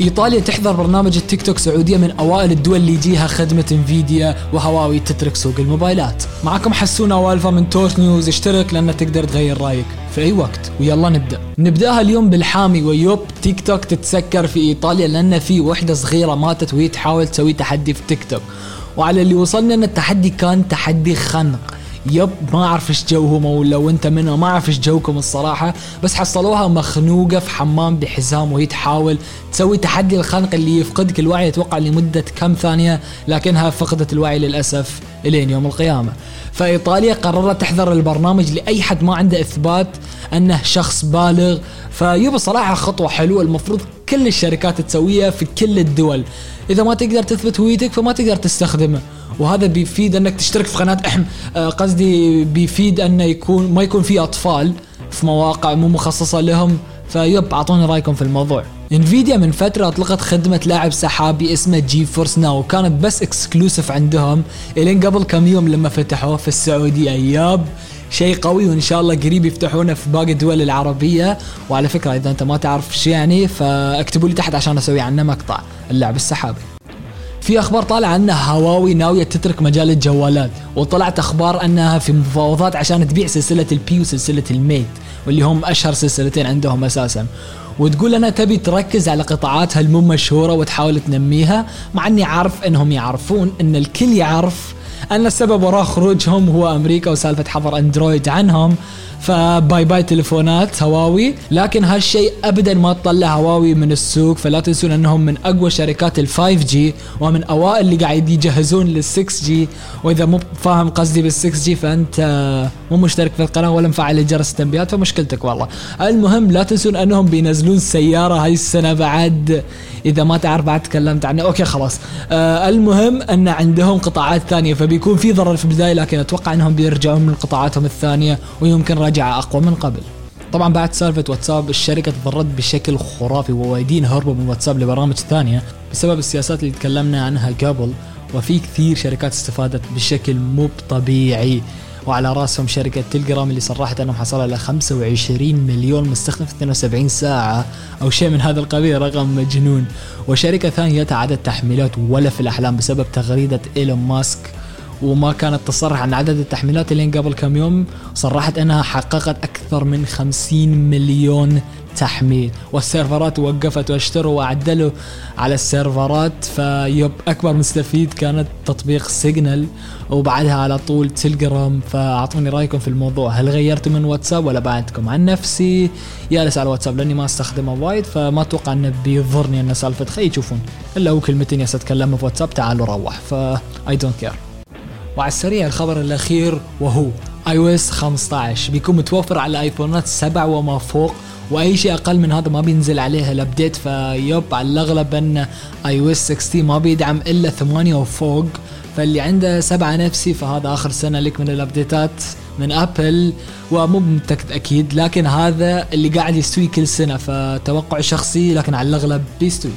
إيطاليا تحضر برنامج التيك توك سعودية من أوائل الدول اللي يجيها خدمة Nvidia وهواوي تترك سوق الموبايلات. معكم حسونا وألفا من Touch News اشترك لأن تقدر تغير رأيك في أي وقت ويلا نبدأ. نبدأها اليوم بالحامي و yup TikTok تتسكر في إيطاليا لأن في وحدة صغيرة ماتت وهي تحاول تسوي تحدي في تيك توك. وعلى اللي وصلنا إن التحدي كان تحدي خنق yep ما أعرف إيش جوهم أو لو أنت منهم ما أعرف إيش جوكم الصراحة. بس حصلوها مخنوقة في حمام بحزام وهي تحاول تسوي تحدي الخنق اللي يفقدك الوعي أتوقع لمدة كم ثانية لكنها فقدت الوعي للأسف إلين يوم القيامة. فإيطاليا قررت تحذر البرنامج لأي حد ما عنده إثبات أنه شخص بالغ. فيب صراحة خطوة حلوة المفروض كل الشركات تسويها في كل الدول. إذا ما تقدر تثبت هويتك فما تقدر تستخدمه. وهذا بيفيد أنك تشترك في قناة أحم. آه، قصدي بيفيد انه يكون ما يكون في أطفال في مواقع مو مخصصة لهم. ف yep أعطوني رأيكم في الموضوع. Nvidia من فترة أطلقت خدمة لاعب سحابي اسمه GeForce Now كانت بس exclusive عندهم. إلين قبل كم يوم لما فتحوه في السعودية. yup. شيء قوي وإن شاء الله قريب يفتحونه في باقي الدول العربية. وعلى فكرة إذا أنت ما تعرف إيش يعني فاكتبوا لي تحت عشان أسوي عنه مقطع اللعب السحابي. في أخبار طالعة ان هواوي ناوية تترك مجال الجوالات وطلعت أخبار أنها في مفاوضات عشان تبيع سلسلة ال P وسلسلة ال Mate واللي هم أشهر سلسلتين عندهم أساسا. وتقول أنا تبي تركز على قطاعاتها المو مشهورة وتحاول تنميها مع إني عارف إنهم يعرفون إن الكل يعرف أن السبب وراء خروجهم هو أمريكا وسالفة حظر Android عنهم. ف bye bye تليفونات هواوي. لكن هالشيء ابدا ما تطلع هواوي من السوق. فلا تنسون أنهم من أقوى شركات ال 5G ومن أوائل اللي قاعد يجهزون لل 6G وإذا مو فاهم قصدي بال 6G فأنت مو مشترك في القناة ولا مفعل جرس التنبيهات فمشكلتك والله. المهم لا تنسون أنهم بينزلون سيارة هاي السنة بعد إذا ما تعرف بعد تكلمت عنه okay خلاص. آه المهم أن عندهم قطاعات ثانية فبيكون في ضرر في البداية لكن أتوقع أنهم بيرجعون من قطاعاتهم الثانية ويمكن رجعه أقوى من قبل. طبعا بعد سالفة واتساب الشركة تضررت بشكل خرافي ووايدين هربوا من واتساب لبرامج ثانية بسبب السياسات اللي تكلمنا عنها قبل. وفي كثير شركات استفادت بشكل مو طبيعي. وعلى رأسهم شركة تلجرام اللي صرحت انهم حصلوا على 25 مليون مستخدم في 72 ساعة أو شيء من هذا القبيل رقم مجنون. وشركة ثانية عدد تحميلات ولا في الأحلام بسبب تغريدة إيلون ماسك. وما كانت تصرح عن عدد التحميلات اللي قبل كم يوم صرحت إنها حققت أكثر من 50 مليون تحميل. والسيرفرات وقفت واشتروا وعدلوا على السيرفرات ف yep أكبر مستفيد كانت تطبيق Signal وبعدها على طول تلجرام فأعطوني رأيكم في الموضوع. هل غيرتوا من واتساب ولا بعدكم عن نفسي؟ جالس على واتساب لأني ما أستخدمه وايد فما أتوقع أنه بيضرني أن سالفة. خي تشوفون إلا هو كلمتين بس اتكلم في واتساب تعالوا روح. ف I don't care وعلى السريع الخبر الأخير وهو iOS 15 بيكون متوفر على آيفونات 7 وما فوق وأي شيء أقل من هذا ما بينزل عليها ال update ف yep على الاغلب إن iOS 16 ما بيدعم إلا 8 وفوق. فاللي عنده سبعة نفسي فهذا آخر سنة لك من الابديتات من ابل ومو متأكد أكيد لكن هذا اللي قاعد يستوي كل سنة فتوقع شخصي لكن على الأغلب بيستوي.